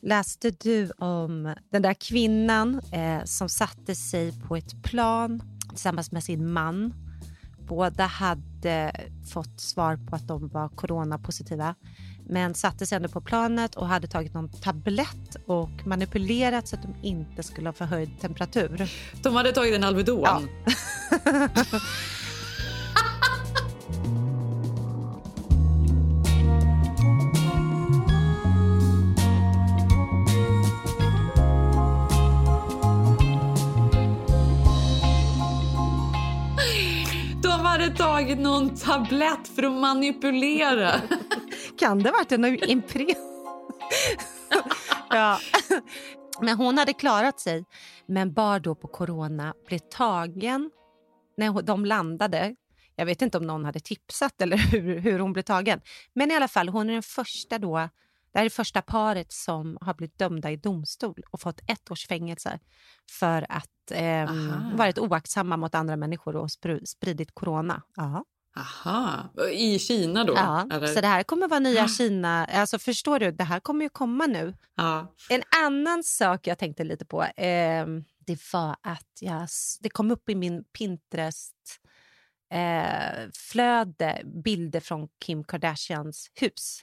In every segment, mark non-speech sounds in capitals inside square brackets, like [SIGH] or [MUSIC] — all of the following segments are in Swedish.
Läste du om den där kvinnan eh, som satte sig på ett plan tillsammans med sin man? Båda hade fått svar på att de var coronapositiva men satte sig ändå på planet och hade tagit någon tablett och manipulerat så att de inte skulle ha förhöjd temperatur. De hade tagit en Alvedon? Ja. [LAUGHS] De hade tagit någon tablett för att manipulera. kan det ha varit en Ipren? ja. Men hon hade klarat sig, men bar då på corona, blev tagen när de landade. Jag vet inte om någon hade tipsat eller hur, hur hon blev tagen. Men i alla fall, hon är den första då, det här är det första paret som har blivit dömda i domstol och fått ett års fängelse för att eh, Aha. varit oaktsamma mot andra människor och spr- spridit corona. Ja. Aha, i Kina då? Ja, eller? så det här kommer vara nya Kina. Alltså förstår du, det här kommer ju komma nu. Ja. En annan sak jag tänkte lite på, eh, det var att jag, det kom upp i min Pinterest eh, flöde bilder från Kim Kardashians hus.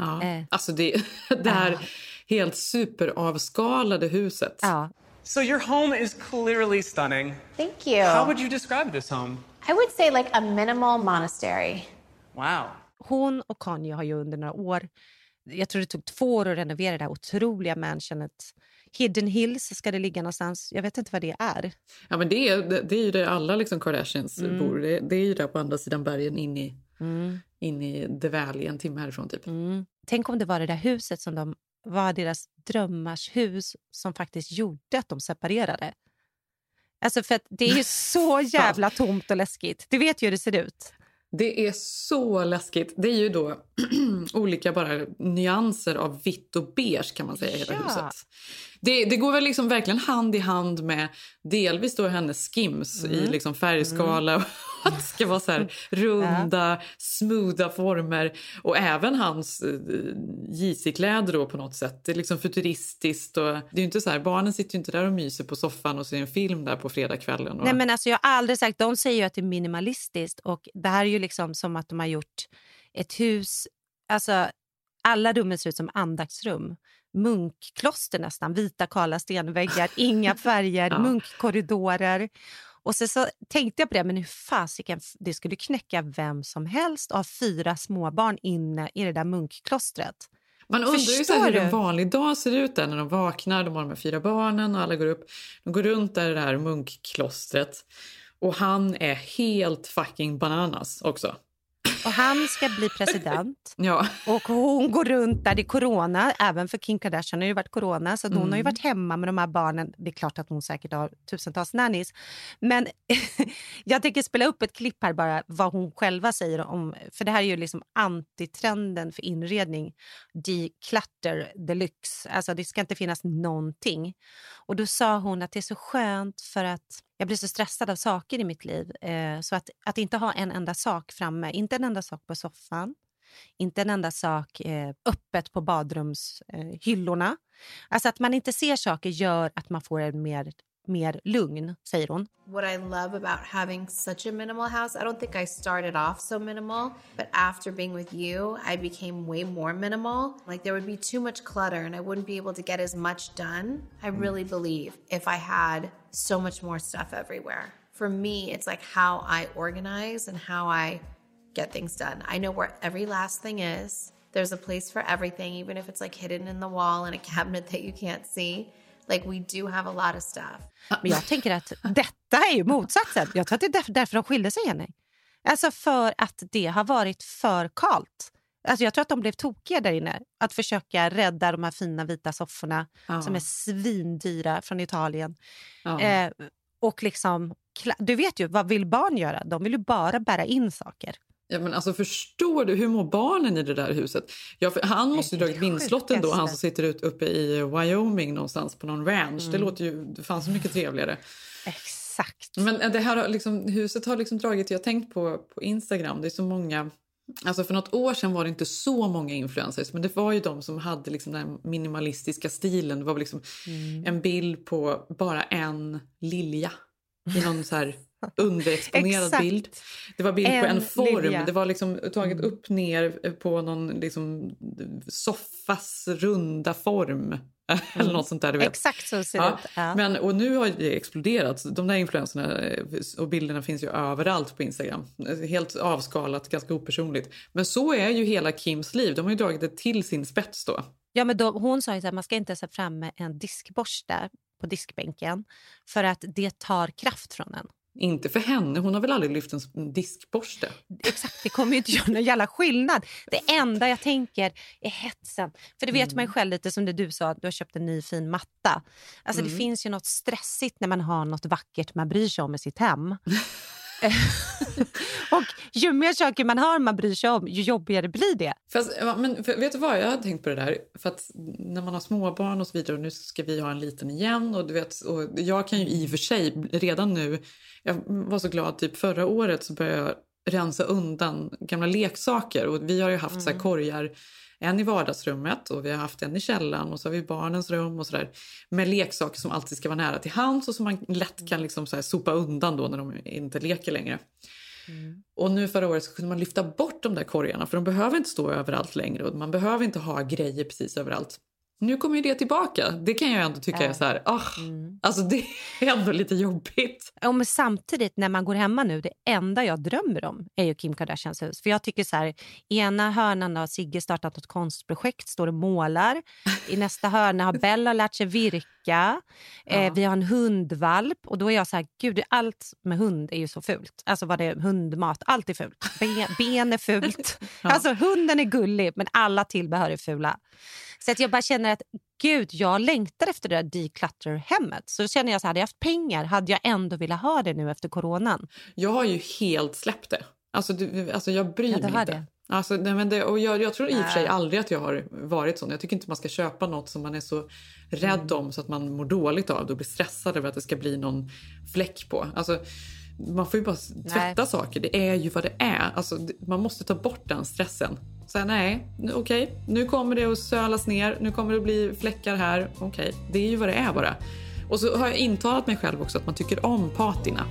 Ja. Eh. Alltså det, [LAUGHS] det här Ja. helt superavskalade huset. Ja. So your home is clearly stunning. Thank you. How would you describe this home? I would say like a minimal monastery. Wow. Hon och Kanye har ju under några år, jag tror det tog två år att renovera det här otroliga mansionet. Hidden Hills ska det ligga någonstans. Jag vet inte vad det är. Ja, men det, är, det, det är ju där alla liksom Kardashians Mm. bor. Det, det är ju där på andra sidan bergen in i, in i Valley, en timme härifrån typ. Mm. Tänk om det var det där huset som de var deras drömmars hus som faktiskt gjorde att de separerade. Alltså för det är ju [LAUGHS] så jävla tomt och läskigt. Du vet ju hur det ser ut. Det är så läskigt. Det är ju då [CLEARS THROAT] olika bara nyanser av vitt och beige kan man säga hela Ja. huset. Det, det går väl liksom verkligen hand i hand med delvis då hennes skims i Mm. liksom färgskala och att [LAUGHS] det ska vara så här runda, smootha former och även hans eh, Yeezy-kläder då på något sätt. Det är liksom futuristiskt och det är inte så här, barnen sitter inte där och myser på soffan och ser en film där på fredagskvällen. Och, Nej, men alltså, jag har aldrig sagt... De säger ju att det är minimalistiskt och det här är ju liksom som att de har gjort ett hus... Alltså, alla rummen ser ut som andaktsrum. Munkkloster nästan, vita kala stenväggar, inga färger, [LAUGHS] Ja. munkkorridorer. Och så, så tänkte jag på det, men hur fasiken, det skulle knäcka vem som helst att ha fyra småbarn inne i det där munkklostret. Man undrar ju så hur en vanlig dag ser ut där när de vaknar. De har de fyra barnen och alla går upp. De går runt där i det här munkklostret. Och han är helt fucking bananas också. Och han ska bli president. [LAUGHS] Ja, Och hon går runt där det är corona, även för Kim Kardashian har ju varit corona, så att hon har ju varit hemma med de här barnen. Det är klart att hon säkert har tusentals nannies. Men [LAUGHS] jag tänker spela upp ett klipp här bara, vad hon själva säger om, för det här är ju liksom antitrenden för inredning. Declutter deluxe, alltså det ska inte finnas någonting. Och då sa hon att det är så skönt för att jag blir så stressad av saker i mitt liv. Eh, så att, att inte ha en enda sak framme, inte en enda sak på soffan, inte en enda sak eh, öppet på badrumshyllorna. Eh, alltså att man inte ser saker gör att man får en mer, mer lugn, säger hon. What I love about having such a minimal house, I don't think I started off so minimal, but after being with you, I became way more minimal. Like there would be too much clutter and I wouldn't be able to get as much done. I mm. really believe if I had so much more stuff everywhere. for me, it's like how I organize and how I get things done. I know where every last thing is. There's a place for everything, even if it's like hidden in the wall in a [LAUGHS] cabinet that you can't see. Like we do have a lot of stuff. Men jag tänker att detta är ju motsatsen. Jag tror att det är därför, därför de skilde sig, Jenny. Alltså för att det har varit för kalt. Alltså jag tror att de blev tokiga där inne. Att försöka rädda de här fina vita sofforna Ja. som är svindyra från Italien. Ja. Eh, och liksom, du vet ju, vad vill barn göra? De vill ju bara bära in saker. Ja, men alltså, förstår du, hur mår barnen i det där huset? Ja, för han måste ju det dragit vindslott då, han som sitter ut uppe i Wyoming någonstans på någon ranch. Det Mm. låter ju det fanns så mycket trevligare. Exakt. Men det här liksom, huset har liksom dragit, jag har tänkt på, på Instagram, det är så många Alltså för något år sedan var det inte så många influencers men det var ju de som hade liksom den minimalistiska stilen. Det var liksom Mm. en bild på bara en lilja i någon så här underexponerad bild. Det var bild på En en form. lilja. Det var liksom taget upp ner på någon liksom soffas runda form. [LAUGHS] Eller något sånt där. Du vet. Exakt så ser Ja, det ut. Ja. Men, och nu har det exploderat. De där influenserna eh, och bilderna finns ju överallt på Instagram. Helt avskalat, ganska opersonligt. Men så är ju hela Kims liv. De har ju dragit det till sin spets då. Ja, men då, hon sa ju att man ska inte ha fram med en diskborste på diskbänken för att det tar kraft från en. Inte för henne, hon har väl aldrig lyft en diskborste? Exakt, det kommer ju inte göra någon jävla skillnad. Det enda jag tänker är hetsen. För det vet man ju själv lite som det du sa, att du har köpt en ny fin matta. Alltså det Mm. finns ju något stressigt när man har något vackert man bryr sig om i sitt hem. [LAUGHS] [LAUGHS] och ju mer saker man har man bryr sig om, ju jobbigare blir det. Fast, men, för, vet du vad, jag har tänkt på det där. För när man har småbarn och så vidare och nu ska vi ha en liten igen. Och du vet, och jag kan ju i och för sig redan nu, jag var så glad typ förra året så började jag rensa undan gamla leksaker. Och vi har ju haft så här korgar, en i vardagsrummet och vi har haft en i källaren och så har vi barnens rum och sådär. Med leksaker som alltid ska vara nära till hands och som man lätt kan liksom så här sopa undan då när de inte leker längre. Och nu förra året så kunde man lyfta bort de där korgarna för de behöver inte stå överallt längre och man behöver inte ha grejer precis överallt. Nu kommer ju det tillbaka. Det kan jag ändå tycka är så här, ah, alltså det är ändå lite jobbigt. Ja, men samtidigt när man går hemma nu, det enda jag drömmer om är ju Kim Kardashians hus. För jag tycker så här, i ena hörnan har Sigge startat ett konstprojekt, står och målar. I nästa hörna har Bella lärt sig virka. [LAUGHS] Eh, vi har en hundvalp och då är jag så här, gud allt med hund är ju så fult. Alltså vad det är, hundmat, allt är fult. Ben, ben är fult. [LAUGHS] Alltså hunden är gullig men alla tillbehör är fula. Så att jag bara känner att gud, jag längtar efter det där declutter-hemmet. Så känner jag så här, hade jag haft pengar hade jag ändå velat ha det nu efter coronan. Jag har ju helt släppt det. Alltså, du, alltså jag bryr Ja, mig inte. det. Alltså, nej, men det, och jag, jag tror i och för sig Nej. aldrig att jag har varit sån. Jag tycker inte man ska köpa något som man är så rädd om så att man mår dåligt av det och blir stressad över att det ska bli någon fläck på. Alltså, man får ju bara tvätta saker. Det är ju vad det är. Alltså, man måste ta bort den stressen. Så här, nej, nu- okay, nu kommer det att sölas ner. Nu kommer det att bli fläckar här. Okej, det är ju vad det är bara. Och så har jag intalat mig själv också att man tycker om patina. [LAUGHS]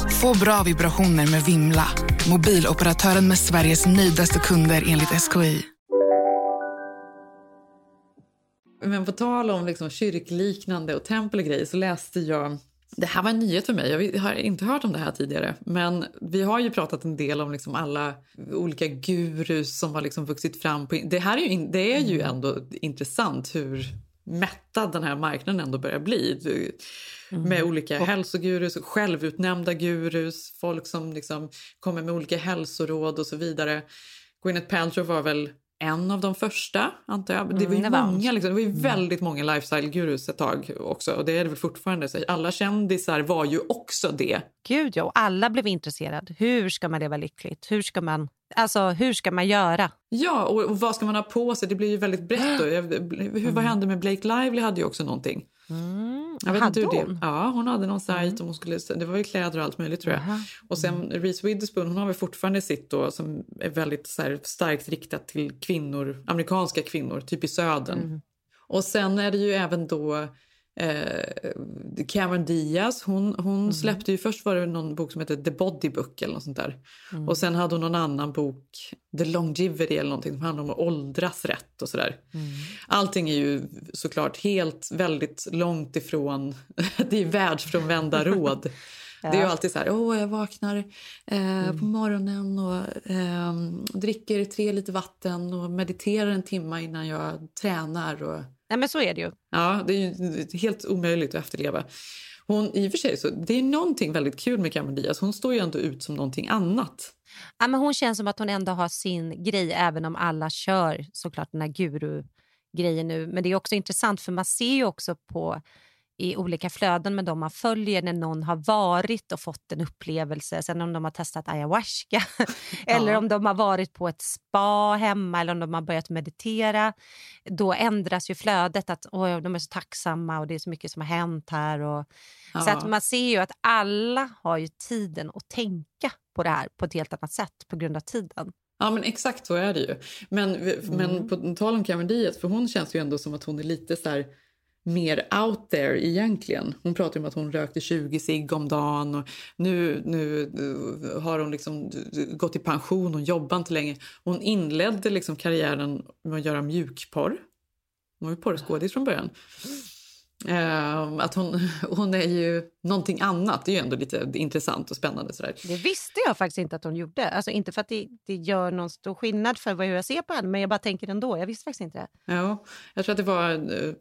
Få bra vibrationer med Vimla. Mobiloperatören med Sveriges nöjdaste kunder enligt SKI. Men på tal om liksom kyrkliknande och tempel och grejer så läste jag det här var en nyhet för mig. Jag har inte hört om det här tidigare. Men vi har ju pratat en del om liksom alla olika gurus som har liksom vuxit fram. På, det här är ju, in- det är ju ändå intressant hur mättad den här marknaden ändå börjar bli. Du- Med olika hälsogurus, självutnämnda gurus, folk som liksom kommer med olika hälsoråd och så vidare. Gwyneth Paltrow var väl en av de första, antar jag. Det var ju Mm, många, liksom, det var ju väldigt många lifestyle-gurus ett tag också. Och det är det väl fortfarande. Så alla kändisar var ju också det. Gud ja, och alla blev intresserade. Hur ska man leva lyckligt? Hur ska man, alltså, hur ska man göra? Ja, och, och vad ska man ha på sig? Det blir ju väldigt brett. Då. Hur, Vad hände med Blake Lively hade ju också någonting. Jag vet hade inte hon? det, ja, hon hade någon sajt och hon skulle, det var ju kläder och allt möjligt tror jag. Och sen Reese Witherspoon, hon har väl fortfarande sitt då som är väldigt så här, starkt riktat till kvinnor, amerikanska kvinnor, typ i södern. Och sen är det ju även då eh, Cameron Diaz, hon, hon släppte ju först var det någon bok som heter The Body Book eller något sånt där. Mm. Och sen hade hon någon annan bok, The Longevity eller någonting som handlar om att åldras rätt och sådär. Allting är ju såklart helt väldigt långt ifrån, [LAUGHS] det är världsfrånvända [LAUGHS] råd. Det är ju Ja. alltid så här, åh jag vaknar eh, på morgonen och ehm, dricker tre liter vatten och mediterar en timme innan jag tränar. Och, Nej, men så är det ju. Ja, det är ju helt omöjligt att efterleva. Hon, I och för sig, så, det är någonting väldigt kul med Cameron Diaz. Hon står ju ändå ut som någonting annat. Ja, men hon känns som att hon ändå har sin grej även om alla kör såklart den här guru-grejen nu. Men det är också intressant för man ser ju också på i olika flöden med dem man följer när någon har varit och fått en upplevelse. Sen om de har testat ayahuasca [LAUGHS] eller om de har varit på ett spa hemma eller om de har börjat meditera. Då ändras ju flödet. att Oj, De är så tacksamma och det är så mycket som har hänt här. Och, Så Ja. att man ser ju att alla har ju tiden att tänka på det här på ett helt annat sätt på grund av tiden. Ja, men exakt så är det ju. Men, men på tal om Cameron Diaz, för hon känns ju ändå som att hon är lite så här mer out there egentligen. Hon pratar om att hon rökte 20 cigg om dagen och nu, nu eh, har hon liksom eh, gått i pension, hon jobbar inte längre. Hon inledde liksom karriären med att göra mjukporr. Hon var ju porrskådis från början. Eh, att hon, [LAUGHS] hon är ju någonting annat. Det är ju ändå lite intressant och spännande. Sådär. Det visste jag faktiskt inte att hon gjorde. Alltså inte för att det, det gör någon stor skillnad för hur jag ser på henne, men jag bara tänker ändå. Jag visste faktiskt inte det. Ja, jag tror att det var eh,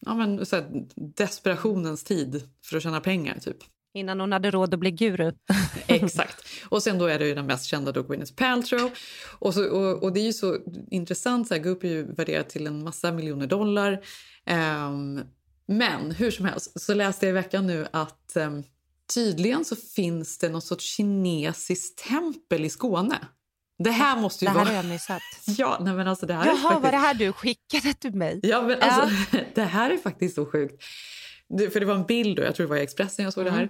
ja, men, så här, desperationens tid för att tjäna pengar. typ. Innan hon hade råd att bli guru. [LAUGHS] Exakt. Och sen då är det ju den mest kända då Gwyneth Paltrow. Och, så, och, och det är ju så intressant. Så här, Goop är ju värderat till en massa miljoner dollar. Ehm, men hur som helst så läste jag i veckan nu att ehm, tydligen så finns det något sorts kinesiskt tempel i Skåne. Det här måste ju Det här vara... har jag missat. [LAUGHS] Ja, nej men alltså det här är Jaha, faktiskt... var det här du skickade till mig? Ja, men alltså, [LAUGHS] det här är faktiskt så sjukt. Det, för det var en bild, då, jag tror det var i Expressen jag såg det här.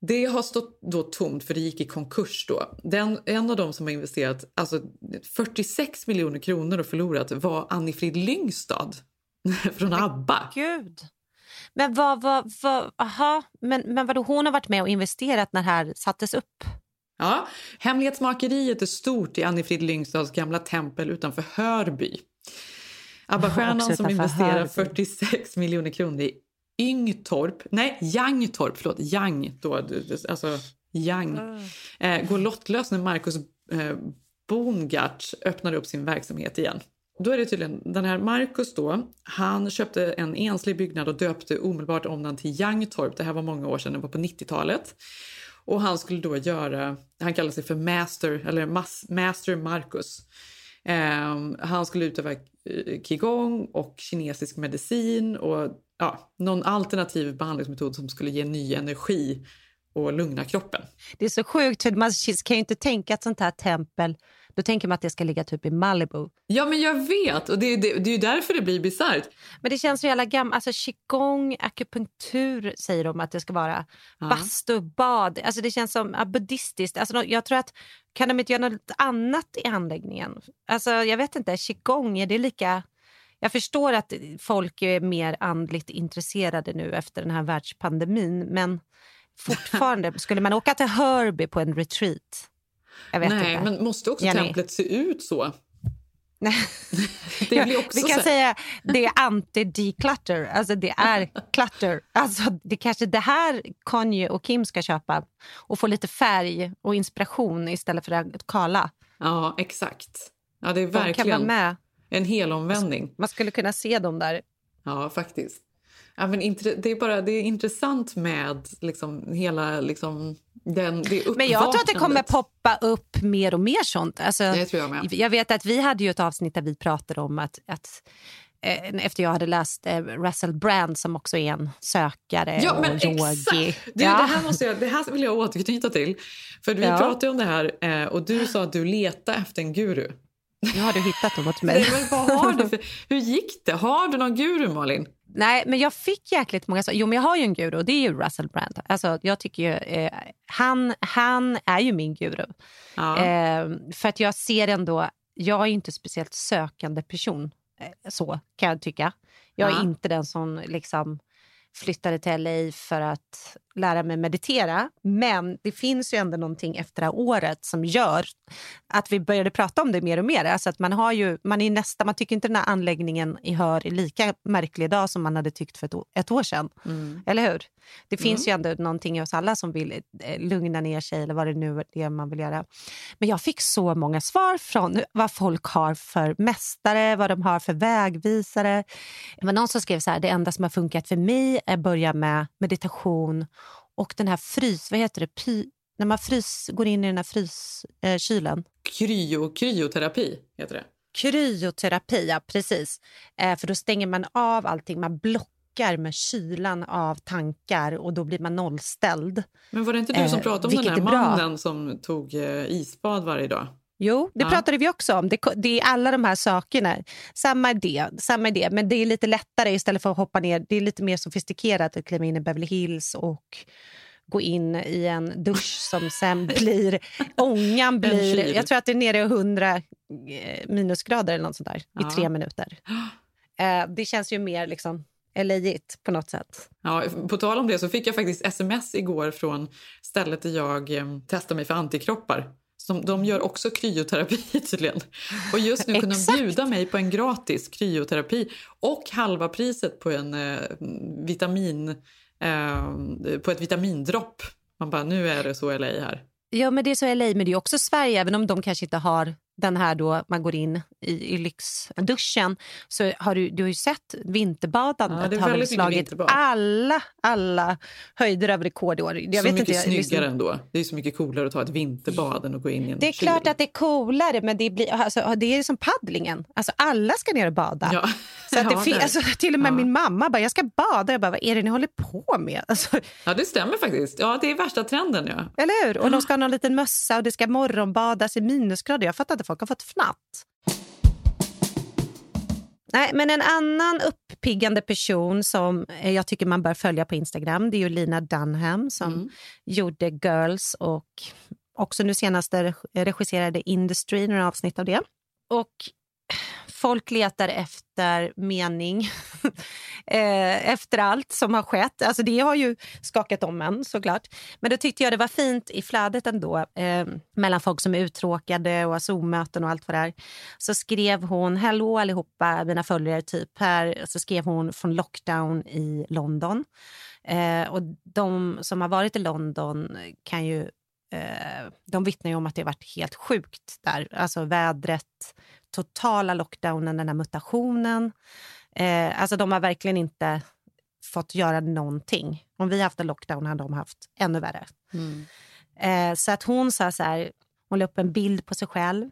Det har stått då tomt för det gick i konkurs då. Den, en av dem som har investerat alltså 46 miljoner kronor och förlorat var Annifrid Lyngstad [LAUGHS] från ABBA. Gud. Men vad, vad, vad, aha, men, men vadå, hon har varit med och investerat när det här sattes upp? Ja, hemlighetsmakeriet är stort i Annifrid Lyngstads gamla tempel utanför Hörby. ABBA-stjärnan som investerar Hörby. 46 miljoner kronor i Yngtorp, nej, Yangtorp, förlåt, Yang då, alltså Yang, eh, går lottlös när Marcus eh, Bongart öppnar upp sin verksamhet igen. Då är det tydligen, den här Marcus då, han köpte en enslig byggnad och döpte omedelbart om den till Youngtorp. Det här var många år sedan, det var på 90-talet. Och han skulle då göra, han kallade sig för Master, eller Mas, Master Marcus. Ehm, han skulle utöva eh, qigong och kinesisk medicin och ja, någon alternativ behandlingsmetod som skulle ge ny energi och lugna kroppen. Det är så sjukt, för man kan ju inte tänka ett sånt här tempel. Då tänker man att det ska ligga typ i Malibu. Ja, men jag vet! Och det, det, det är ju därför det blir bisarrt. Men det känns så jävla gammalt. Alltså qigong, akupunktur säger de att det ska vara. Ja. Bastu, bad. Alltså det känns som ja, buddhistiskt. Alltså, jag tror att kan de inte göra något annat i anläggningen? Alltså jag vet inte, qigong, är det lika... Jag förstår att folk är mer andligt intresserade nu efter den här världspandemin, men fortfarande, [LAUGHS] skulle man åka till Hörby på en retreat? Jag vet Nej, inte. men måste också Jenny? templet se ut så? [LAUGHS] Ja, blir också vi så kan här- säga det är anti-declutter. Alltså det är [LAUGHS] clutter. Alltså det kanske det här Kanye och Kim ska köpa och få lite färg och inspiration istället för att kala. Ja, exakt. Ja, det är verkligen med. en hel omvändning. Man skulle kunna se dem där Ja, faktiskt. Ja, men det, är bara, det är intressant med liksom hela liksom, den, Men jag tror att det kommer poppa upp mer och mer sånt. Alltså, det tror jag med. Jag vet att vi hade ju ett avsnitt där vi pratade om att, att eh, efter jag hade läst eh, Russell Brand som också är en sökare ja, men och yogi. Du, ja. det, här måste jag, det här vill jag återknyta till. För Vi ja. pratade om det här eh, och du sa att du letade efter en guru. Nu har du hittat dem åt mig. [LAUGHS] Nej, vad har du för, hur gick det? Har du någon guru, Malin? Nej, men jag fick jäkligt många... Jo, men jag har ju en guru och det är ju Russell Brand. Alltså, jag tycker ju, eh, han, han är ju min guru. Ja. Eh, för att jag ser ändå... Jag är inte speciellt sökande person, eh, så kan jag tycka. Jag är ja. inte den som liksom flyttade till LA för att lära mig meditera. Men det finns ju ändå någonting efter det här året som gör att vi började prata om det mer och mer. Alltså att man, har ju, man, är nästa, man tycker inte den här anläggningen i Hör är lika märklig idag som man hade tyckt för ett, ett år sedan. Mm. Eller hur? Det finns mm. ju ändå någonting i oss alla som vill eh, lugna ner sig eller vad det nu är det man vill göra. Men jag fick så många svar från vad folk har för mästare, vad de har för vägvisare. Det var någon som skrev så här, det enda som har funkat för mig är att börja med meditation och den här frys... Vad heter det? Py, när man frys, går in i den här fryskylen. Eh, Kryo, kryoterapi heter det. Kryoterapi, ja precis. Eh, för då stänger man av allting. Man blockar med kylan av tankar och då blir man nollställd. Men var det inte du som eh, pratade om den här mannen som tog eh, isbad varje dag? Jo, det ja. pratade vi också om. Det, det, är alla de här sakerna. Samma idé, samma idé, men det är lite lättare istället för att hoppa ner. Det är lite mer sofistikerat att kliva in i Beverly Hills och gå in i en dusch som sen [LAUGHS] blir... Ångan blir... Jag tror att det är nere i 100 eh, minusgrader eller något sånt där, ja. i tre minuter. [GASPS] Eh, det känns ju mer liksom LA-igt på något sätt. Ja, på tal om det så fick jag faktiskt sms igår från stället där jag eh, testade mig för antikroppar. Som, de gör också kryoterapi [LAUGHS] tydligen. Och just nu kunde de bjuda mig på en gratis kryoterapi och halva priset på en eh, vitamin eh, på ett vitamindropp. Man bara, nu är det så LA här. Ja, men det är så LA, men det är också Sverige, även om de kanske inte har den här då man går in i, i lyxduschen så har du, du har ju sett vinterbadandet ja, har slagit alla, alla höjder över rekord i år. Jag så vet mycket inte, snyggare liksom... ändå. Det är så mycket coolare att ta ett vinterbad än att gå in i en Det är kyl. klart att det är coolare, men det, blir, alltså, det är som paddlingen. Alltså, alla ska ner och bada. Ja. Så att det [LAUGHS] ja, alltså, till och med ja. min mamma bara, jag ska bada. Jag bara, vad är det ni håller på med? Alltså... Ja, det stämmer faktiskt. Ja, det är värsta trenden. Ja. Eller hur? Och de ska ha någon liten mössa och det ska morgonbadas i minusgrader. Jag fattar inte folk har fått fnatt. Nej, men en annan uppiggande person som jag tycker man bör följa på Instagram det är Lina Dunham som mm. gjorde Girls och också nu senast regisserade Industry, några avsnitt av det. Och folk letar efter mening [LAUGHS] eh, efter allt som har skett. Alltså det har ju skakat om en såklart. Men då tyckte jag det var fint i flödet ändå eh, mellan folk som är uttråkade och har Zoom-möten och allt vad det är. Så skrev hon, hallå allihopa mina följare typ. Här så skrev hon från lockdown i London. Eh, och de som har varit i London kan ju eh, de vittnar ju om att det har varit helt sjukt där. Alltså vädret, totala lockdownen, den här mutationen. Eh, alltså de har verkligen inte fått göra någonting. Om vi haft en lockdown hade de haft ännu värre. Mm. Eh, så att hon sa så här, hon la upp en bild på sig själv.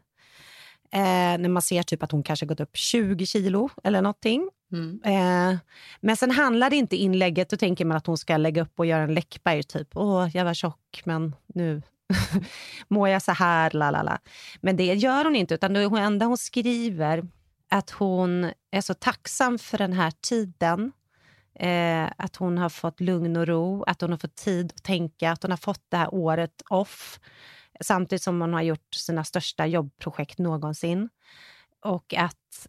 Eh, när man ser typ att hon kanske gått upp 20 kilo eller någonting. Mm. Eh, men sen handlar inte inlägget, då tänker man att hon ska lägga upp och göra en Läckberg, typ. Åh, jag var tjock, men nu [LAUGHS] mår jag så här, lalala. Men det gör hon inte, utan det enda hon skriver att hon är så tacksam för den här tiden. Eh, att hon har fått lugn och ro, att hon har fått tid att tänka, att hon har fått det här året off samtidigt som hon har gjort sina största jobbprojekt någonsin. Och att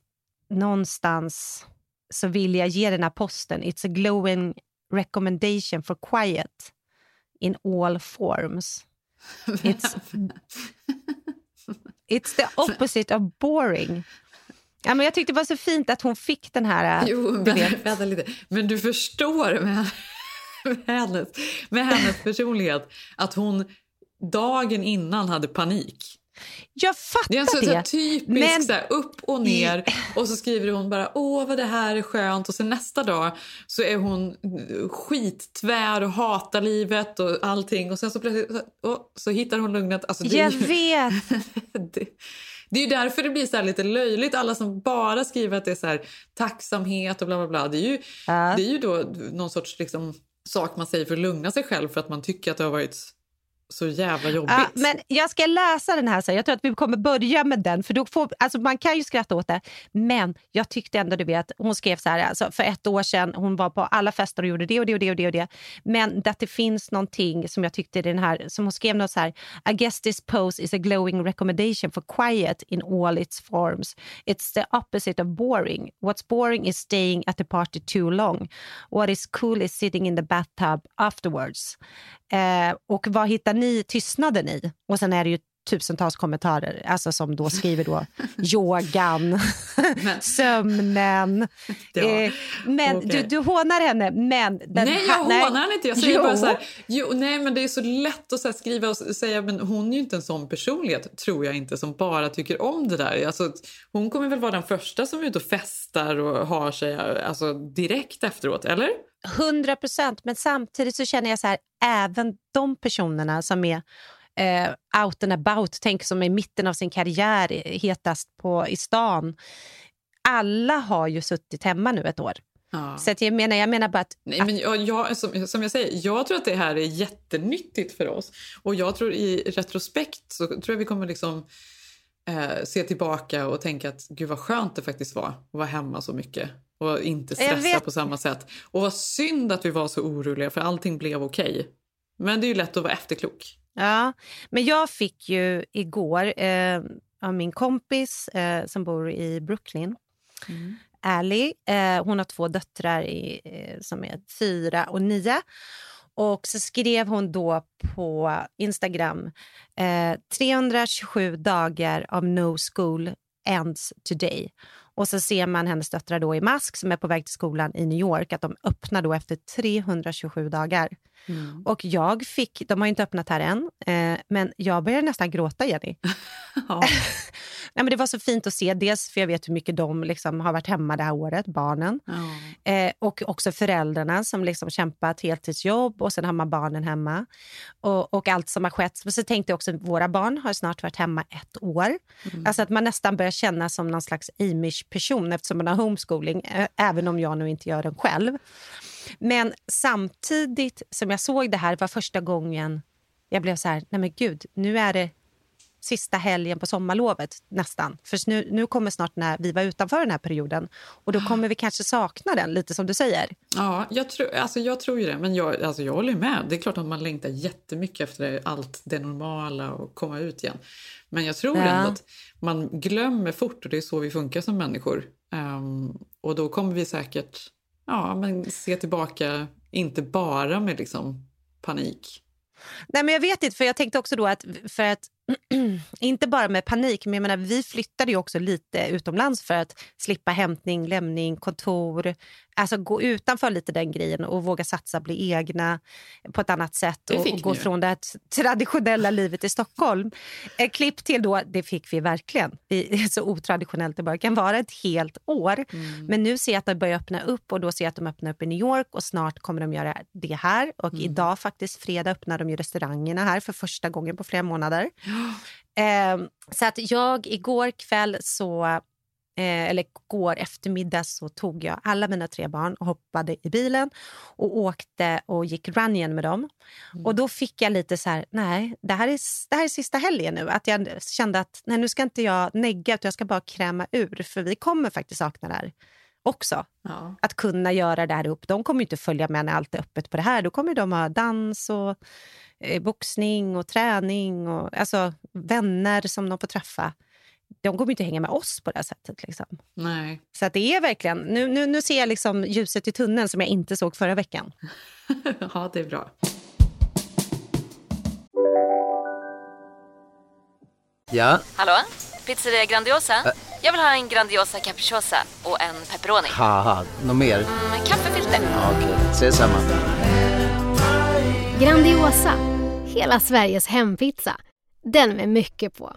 någonstans så vill jag ge den här posten. It's a glowing recommendation for quiet in all forms. It's, [LAUGHS] it's the opposite of boring. Ja, men jag tyckte det var så fint att hon fick den här... Jo, men, vänta lite. men du förstår med, [LAUGHS] med, hennes, med hennes personlighet att hon dagen innan hade panik. Jag fattar Det är en så, det. så typisk men... så här, upp och ner och så skriver hon bara åh vad det här är skönt och sen nästa dag så är hon skittvär och hatar livet och allting och sen så plötsligt oh, så hittar hon lugnet. Alltså, det Jag ju, vet! [LAUGHS] det, det är därför det blir så lite löjligt. Alla som bara skriver att det är så här, tacksamhet och bla bla bla. Det är ju, Ja. det är ju då någon sorts liksom, sak man säger för att lugna sig själv för att man tycker att det har varit så jävla jobbigt. Ja, men jag ska läsa den här sen. Jag tror att vi kommer börja med den. För då får, alltså man kan ju skratta åt det. Men jag tyckte ändå, du vet, hon skrev så här, alltså för ett år sedan, hon var på alla fester och gjorde det och det och det och det. Och det. Men att det finns någonting som jag tyckte den här, som hon skrev något så här, I guess this pose is a glowing recommendation for quiet in all its forms. It's the opposite of boring. What's boring is staying at the party too long. What is cool is sitting in the bathtub afterwards. Eh, och vad hittar ni tystnaden i? Och sen är det ju tusentals kommentarer alltså som då skriver då [LAUGHS] yogan, sömnen. [LAUGHS] Ja, eh, men okej. du, du hånar henne, men... Nej, jag här- hånar henne inte. Jag säger Jo. bara så här, jo, nej, men det är så lätt att så skriva och säga men hon är ju inte en sån personlighet, tror jag inte, som bara tycker om det där. Alltså, hon kommer väl vara den första som är ute och festar och har sig alltså, direkt efteråt, eller? 100 procent, men samtidigt så känner jag så här, även de personerna som är eh, out and about, tänk som är i mitten av sin karriär, hetast på, i stan. Alla har ju suttit hemma nu ett år. Ja. Så jag, menar, jag menar bara att... Nej, men jag, jag, som, som jag säger, jag tror att det här är jättenyttigt för oss. Och jag tror i retrospekt så tror jag vi kommer liksom eh, se tillbaka och tänka att gud vad skönt det faktiskt var att vara hemma så mycket och inte stressa på samma sätt. Och vad synd att vi var så oroliga för allting blev okej. Men det är ju lätt att vara efterklok. Ja, men jag fick ju igår eh, av min kompis eh, som bor i Brooklyn, Ally. Eh, hon har två döttrar i, eh, som är fyra och nio. Och så skrev hon då på Instagram eh, 327 dagar av no school ends today. Och så ser man hennes döttrar då i mask som är på väg till skolan i New York, att de öppnar då efter 327 dagar. Och jag fick, de har inte öppnat här än, eh, men jag började nästan gråta, Jenny. [LAUGHS] [LAUGHS] Nej, men det var så fint att se, dels för jag vet hur mycket de liksom har varit hemma det här året, barnen. Eh, och också föräldrarna som liksom kämpat heltidsjobb och sen har man barnen hemma. Och, och allt som har skett. Men så tänkte jag också, våra barn har snart varit hemma ett år. Alltså att man nästan börjar känna som någon slags Amish-person eftersom man har homeschooling, eh, även om jag nu inte gör den själv. Men samtidigt som jag såg det här var första gången jag blev så här, nej men gud, nu är det sista helgen på sommarlovet nästan. För nu, nu kommer snart när vi var utanför den här perioden och då kommer vi kanske sakna den, lite som du säger. Ja, jag tror, alltså jag tror ju det. Men jag, alltså jag håller med. Det är klart att man längtar jättemycket efter allt det normala och komma ut igen. Men jag tror Ja. ändå att man glömmer fort och det är så vi funkar som människor. Ehm, och då kommer vi säkert ja, men se tillbaka, inte bara med liksom panik. Nej, men jag vet inte, för jag tänkte också då att, för att [CLEARS THROAT] inte bara med panik, men jag menar, vi flyttade ju också lite utomlands för att slippa hämtning, lämning, kontor. Alltså gå utanför lite den grejen och våga satsa, bli egna på ett annat sätt Det och, och gå från det traditionella [LAUGHS] livet i Stockholm. Ett klipp till då, det fick vi verkligen. Vi, [LAUGHS] så otraditionellt det bara kan vara ett helt år. Mm. Men nu ser jag att de börjar öppna upp och då ser jag att de öppnar upp i New York och snart kommer de göra det här. Och Mm. idag faktiskt, fredag, öppnar de ju restaurangerna här för första gången på flera månader. [GASPS] Eh, så att jag igår kväll så, eh, eller igår eftermiddag så tog jag alla mina tre barn och hoppade i bilen och åkte och gick runningen med dem. Och då fick jag lite så här, nej, det här är, det här är sista helgen nu. Att jag kände att nej, nu ska inte jag negga utan jag ska bara kräma ur för vi kommer faktiskt sakna det här också. Ja. Att kunna göra det här upp. De kommer inte följa med när allt är öppet på det här. Då kommer de ha dans och eh, boxning och träning och alltså, vänner som de får träffa. De kommer inte hänga med oss på det här sättet. Liksom. Nej. Så att det är verkligen, nu, nu, nu ser jag liksom ljuset i tunneln som jag inte såg förra veckan. [LAUGHS] ja, det är bra. Ja, Hallå? Pizzeria Grandiosa? Jag vill ha en Grandiosa capriciosa och en pepperoni. något mer? Med kaffefilter. Ja, Okej, ses samma. Grandiosa, hela Sveriges hempizza. Den med mycket på.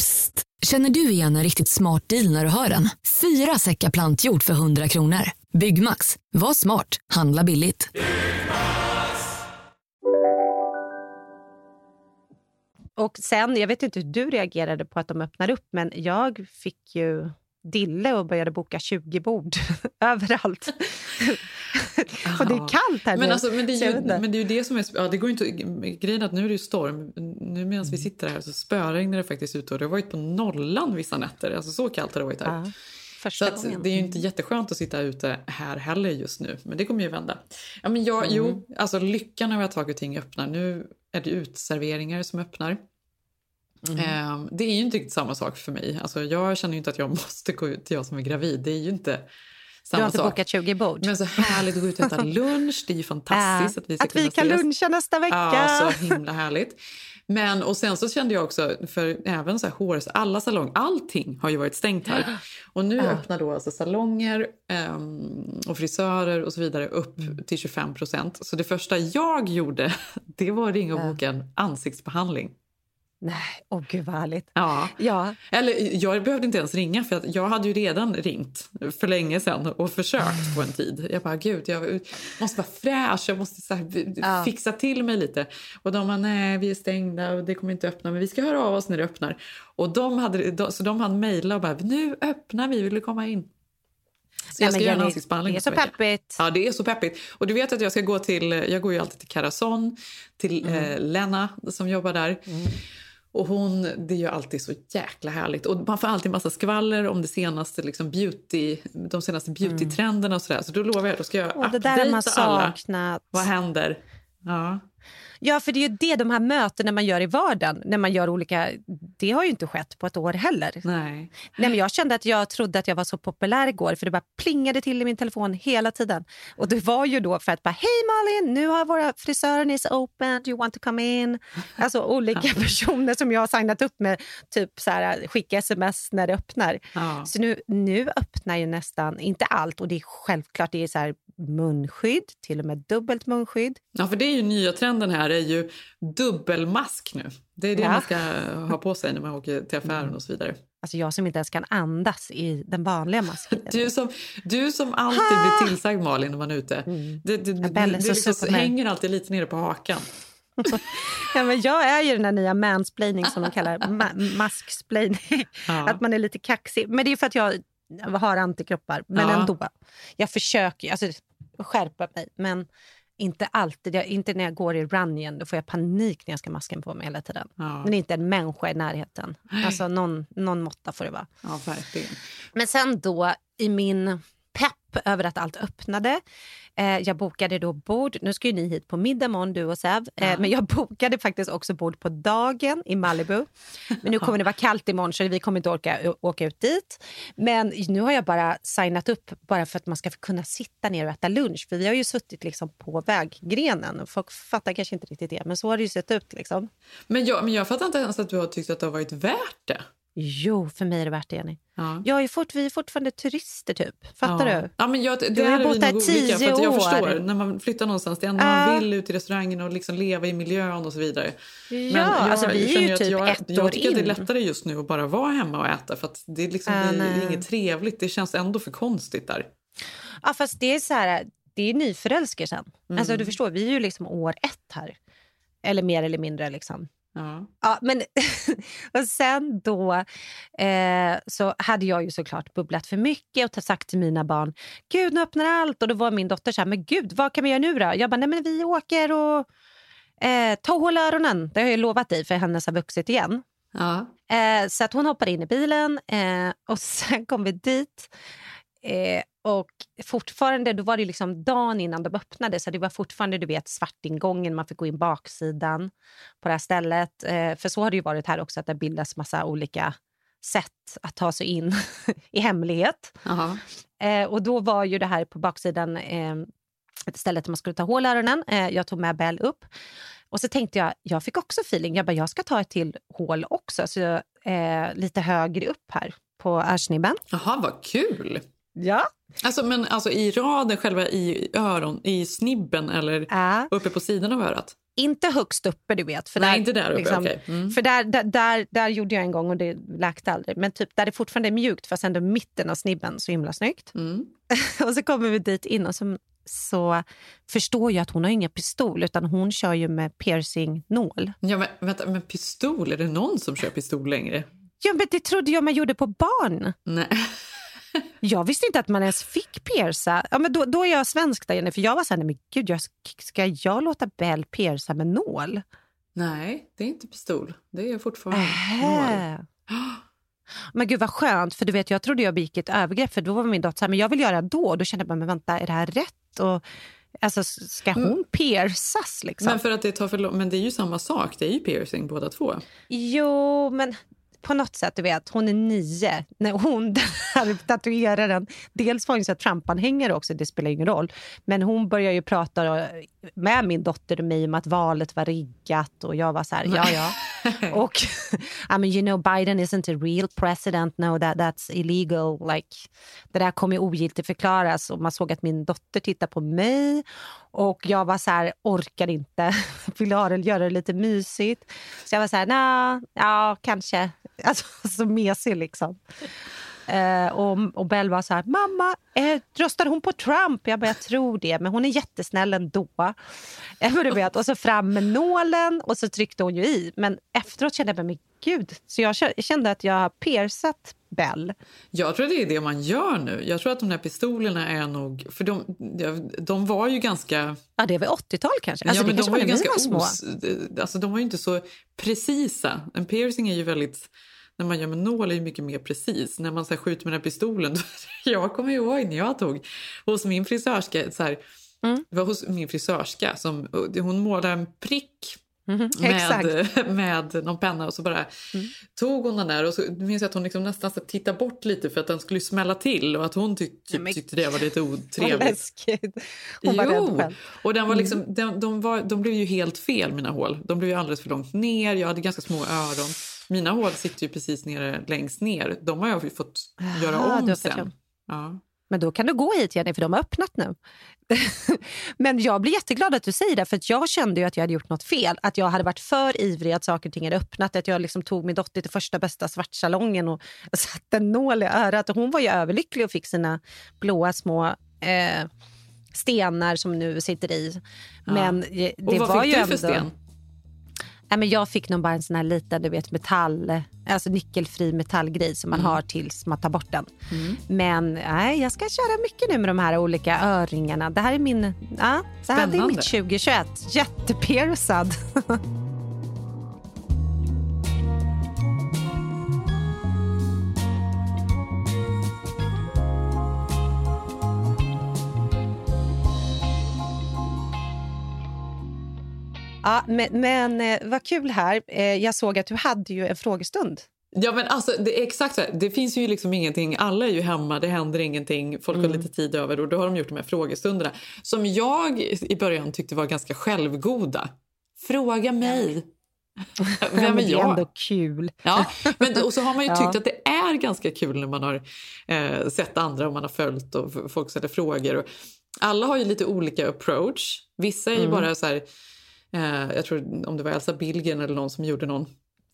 Psst! Känner du igen en riktigt smart deal när du hör den? Fyra säckar plantjord för 100 kronor. Byggmax. Var smart. Handla billigt. Och sen, jag vet inte hur du reagerade på att de öppnade upp, men jag fick ju dille och började boka 20 bord [LAUGHS] överallt. [LAUGHS] och det är kallt här men nu. Alltså, men, det så ju, men det är ju det som är... Ja, det går inte, grejen att nu är det storm. Nu medan Mm. vi sitter här så spöregnar det faktiskt ute och det har varit på nollan vissa nätter. Alltså så kallt har det varit här. Ja, så första att, gången. det är ju inte jätteskönt att sitta ute här heller just nu. Men det kommer ju vända. Ja, men jag, Mm. Jo, alltså lyckan över att saker och ting öppnar. Nu är det utserveringar som öppnar. Mm. Ehm, det är ju inte riktigt samma sak för mig. Alltså, jag känner ju inte att jag [LAUGHS] måste gå ut, jag som är gravid. Det är ju inte Du samma har inte sak. bokat 20 bord? Men så härligt att gå ut och äta [LAUGHS] lunch. Det är ju fantastiskt att vi ska att vi kan ses. luncha nästa vecka. Ja, så himla härligt. Men och sen så kände jag också, för även så här hår, alla salong, allting har ju varit stängt här. Och nu Ja. öppnar då alltså salonger ehm, och frisörer och så vidare upp Mm. till 25 procent. Så det första jag gjorde, [LAUGHS] det var att ringa och boka en ansiktsbehandling. Nej, åh gud vad härligt. Ja. Ja. Eller jag behövde inte ens ringa för att jag hade ju redan ringt för länge sedan och försökt på en tid. Jag bara gud, jag måste vara fräsch, jag måste så här, Ja. fixa till mig lite. Och de bara nej, vi är stängda och det kommer inte öppna men vi ska höra av oss när det öppnar. Och de hade, de, så de hade mejlat och bara nu öppnar vi, vill du komma in? Så jag ska göra en ansiktsbehandling det är så peppigt. Ja, det är så peppigt. Och du vet att jag ska gå till, jag går ju alltid till Carason, till Mm. eh, Lena som jobbar där. Och hon, det är ju alltid så jäkla härligt. Och man får alltid massa skvaller om det senaste liksom beauty, de senaste beautytrenderna och sådär. Så då lovar jag, då ska jag Åh, det där har man alla. Vad händer? Ja. Ja, för det är ju det, de här mötena man gör i vardagen, när man gör olika, det har ju inte skett på ett år heller. Nej. Nej, men jag kände att jag trodde att jag var så populär igår för det bara plingade till i min telefon hela tiden. Och det var ju då för att bara, hej Malin, nu har våra frisörer is open, do you want to come in? Alltså olika [LAUGHS] personer som jag har signat upp med, typ så här, skicka sms när det öppnar. Ja. Så nu, nu öppnar ju nästan, inte allt, och det är självklart, det är så här munskydd, till och med dubbelt munskydd. ja, för det är ju nya trenden här, är ju dubbelmask nu. Det är det Ja. man ska ha på sig när man åker till affären och så vidare. Alltså jag som inte ens kan andas i den vanliga masken. [LAUGHS] Du som, du som alltid blir tillsagd Malin när man är ute. Det, det, det, Belle det så liksom hänger alltid lite nere på hakan. [LAUGHS] Ja, men jag är ju den där nya mansplaining som de kallar ma- masksplaining. Ja. Att man är lite kaxig. Men det är för att jag har antikroppar. Men Ja. ändå. Jag försöker alltså, skärpa mig. Men inte alltid. Jag, inte när jag går i run igen. Då får jag panik när jag ska ha masken på mig hela tiden. Ja. Men inte en människa i närheten. Alltså någon, någon måtta får det vara. Ja, verkligen. Men sen då i min pepp över att allt öppnade. Eh, jag bokade då bord. Nu ska ju ni hit på middag imorgon, du och Säv. Eh, men jag [LAUGHS] bokade faktiskt också bord på dagen i Malibu. Men nu kommer det vara kallt imorgon så vi kommer inte orka åka ut dit. Men nu har jag bara signat upp bara för att man ska kunna sitta ner och äta lunch. För vi har ju suttit liksom på väggrenen. Folk fattar kanske inte riktigt det, men så har det ju sett ut. Liksom. Men jag, men jag fattar inte ens att du har tyckt att det har varit värt det. Jo, för mig är det värt det, Jenny. Ja. Jag är fort, vi är fortfarande turister, typ. Fattar ja. du? Ja, men jag, det Du har här bott nog tio olika. Att jag år. förstår, när man flyttar någonstans, det enda Ja. man vill ut i restaurangen och liksom leva i miljön och så vidare. Ja, alltså vi är ju typ jag, ett jag år tycker att det är in. lättare just nu att bara vara hemma och äta för att det är, liksom, Ja, det är inget trevligt. Det känns ändå för konstigt där. Ja, fast det är så här, det är nyförälskelsen. Mm. Alltså, du förstår, vi är ju liksom år ett här. Eller mer eller mindre. liksom. Ja. Ja, men, [LAUGHS] och sen då eh, så hade jag ju såklart bubblat för mycket och sagt till mina barn Gud, nu öppnar allt. Och då var min dotter så här, men gud, vad kan vi göra nu då? Jag bara, nej men vi åker och eh, ta hål öronen. Det har jag ju lovat dig för hennes har vuxit igen. Ja. Eh, så att hon hoppade in i bilen eh, och [LAUGHS] sen kom vi dit. Eh, och fortfarande, då var det liksom dagen innan de öppnade så det var fortfarande du vet svartingången, man fick gå in baksidan på det här stället. Eh, för så har det ju varit här också att det bildas massa olika sätt att ta sig in [LAUGHS] i hemlighet. Eh, och då var ju det här på baksidan eh, ett ställe där man skulle ta hål i öronen. Eh, jag tog med Bell upp. Och så tänkte jag, jag fick också feeling, jag bara, jag ska ta ett till hål också. Så jag, eh, lite högre upp här på örsnibben. Jaha, vad kul! Ja. Alltså, men alltså i raden, själva i öron, i snibben eller uppe på sidan av örat? Inte högst uppe, du vet. För Nej, där, inte där uppe, okej. Mm. För där, där, där, där gjorde jag en gång och det läkte aldrig. Men typ där det fortfarande är mjukt, fast ändå mitten av snibben, så himla snyggt. Mm. [LAUGHS] och så kommer vi dit in och så, så förstår jag att hon har inga pistol, utan hon kör ju med piercingnål. Ja, men, vänta, men pistol? Är det någon som kör pistol längre? Ja, men det trodde jag man gjorde på barn. Nej. [LAUGHS] Jag visste inte att man ens fick pierca. Ja, men då, då är jag svensk där, Jenny, för jag var så här, nej, men gud, jag, ska jag låta Bell pierca med nål? Nej, det är inte pistol. Det är fortfarande Äh. nål. [GASPS] Men gud vad skönt, för du vet jag trodde jag begick ett övergrepp för då var min dotter så här, men jag vill göra då. Då kände jag bara, men vänta, är det här rätt? Och, alltså, ska hon piercas liksom? Men för att det tar för lång... Men det är ju samma sak. Det är ju piercing båda två. Jo, men på något sätt, du vet, hon är nio. När hon [LAUGHS] där tatueraren, dels var hon så Trump-anhängare också, det spelar ingen roll. Men hon börjar ju prata med min dotter och mig om att valet var riggat och jag var så här, ja ja. [LAUGHS] och [LAUGHS] I mean, you know Biden isn't a real president, no that, that's illegal. Like, det där kommer ogiltigt förklaras och man såg att min dotter tittade på mig och jag var så här, orkar inte, [LAUGHS] vill ha det, göra det lite mysigt. Så jag var så här, nah, ja kanske. [LAUGHS] Alltså så mesig liksom. Eh, och, och Bell var så här, mamma, eh, röstade hon på Trump? Jag bara, jag tror det, men hon är jättesnäll ändå. [LAUGHS] Eh, du vet, och så fram med nålen och så tryckte hon ju i. Men efteråt kände jag, men gud. Så jag kände att jag har piercat Bell. Jag tror det är det man gör nu. Jag tror att de här pistolerna är nog... För de, de var ju ganska... Ja, det var 80-tal kanske. Alltså, ja, men de var ju ganska var små. os, alltså, de var ju inte så precisa. En piercing är ju väldigt... När man gör med nål är ju mycket mer precis. När man så här, skjuter med den här pistolen... [LAUGHS] jag kommer ihåg när jag tog hos min frisörska... Så här, mm. Det var hos min frisörska som hon målade en prick Mm, med, [LAUGHS] med någon penna och så bara mm. tog hon den där och så minns jag att hon liksom nästan så tittade bort lite för att den skulle smälla till och att hon tyck, typ, men, tyckte det var lite [LAUGHS] otrevligt. Hon var jo, rädd själv. och den var liksom, Mm. de, de, var, de blev ju helt fel mina hål. De blev ju alldeles för långt ner, jag hade ganska små öron. Mina hål sitter ju precis nere, längst ner. De har jag ju fått göra Aha, om sen. Ja. Men då kan du gå hit Jenny, för de har öppnat nu. [LAUGHS] Men jag blir jätteglad att du säger det, för jag kände ju att jag hade gjort något fel. Att jag hade varit för ivrig att saker och ting hade öppnat. Att jag liksom tog min dotter till första bästa svartsalongen och [LAUGHS] satte en nål i örat. Och hon var ju överlycklig och fick sina blåa små eh, stenar som nu sitter i. Ja. Men eh, det Och vad var fick ju du för ändå... sten? Nej, men jag fick nog bara en sån här liten du vet, metall, alltså nickelfri metallgrej som man Mm. har tills man tar bort den. Men nej, jag ska köra mycket nu med de här olika örringarna. Det här är min, ja, så här, det är mitt 2021. Jättepiercad. [LAUGHS] Ja, men, men eh, vad kul här. Eh, Jag såg att du hade ju en frågestund. Ja, men alltså, det är exakt så här. Det finns ju liksom ingenting. Alla är ju hemma, det händer ingenting. Folk Mm. har lite tid över och då har de gjort de här frågestunderna som jag i början tyckte var ganska självgoda. Fråga mig. [LAUGHS] Vem [LAUGHS] är Men det är jag? ändå kul. Ja, men, och så har man ju [LAUGHS] Ja. tyckt att det är ganska kul när man har eh, sett andra och man har följt och folk ställer frågor. Och alla har ju lite olika approach. Vissa är ju Mm. bara så här, eh, jag tror om det var Elsa Billgren eller någon som gjorde någon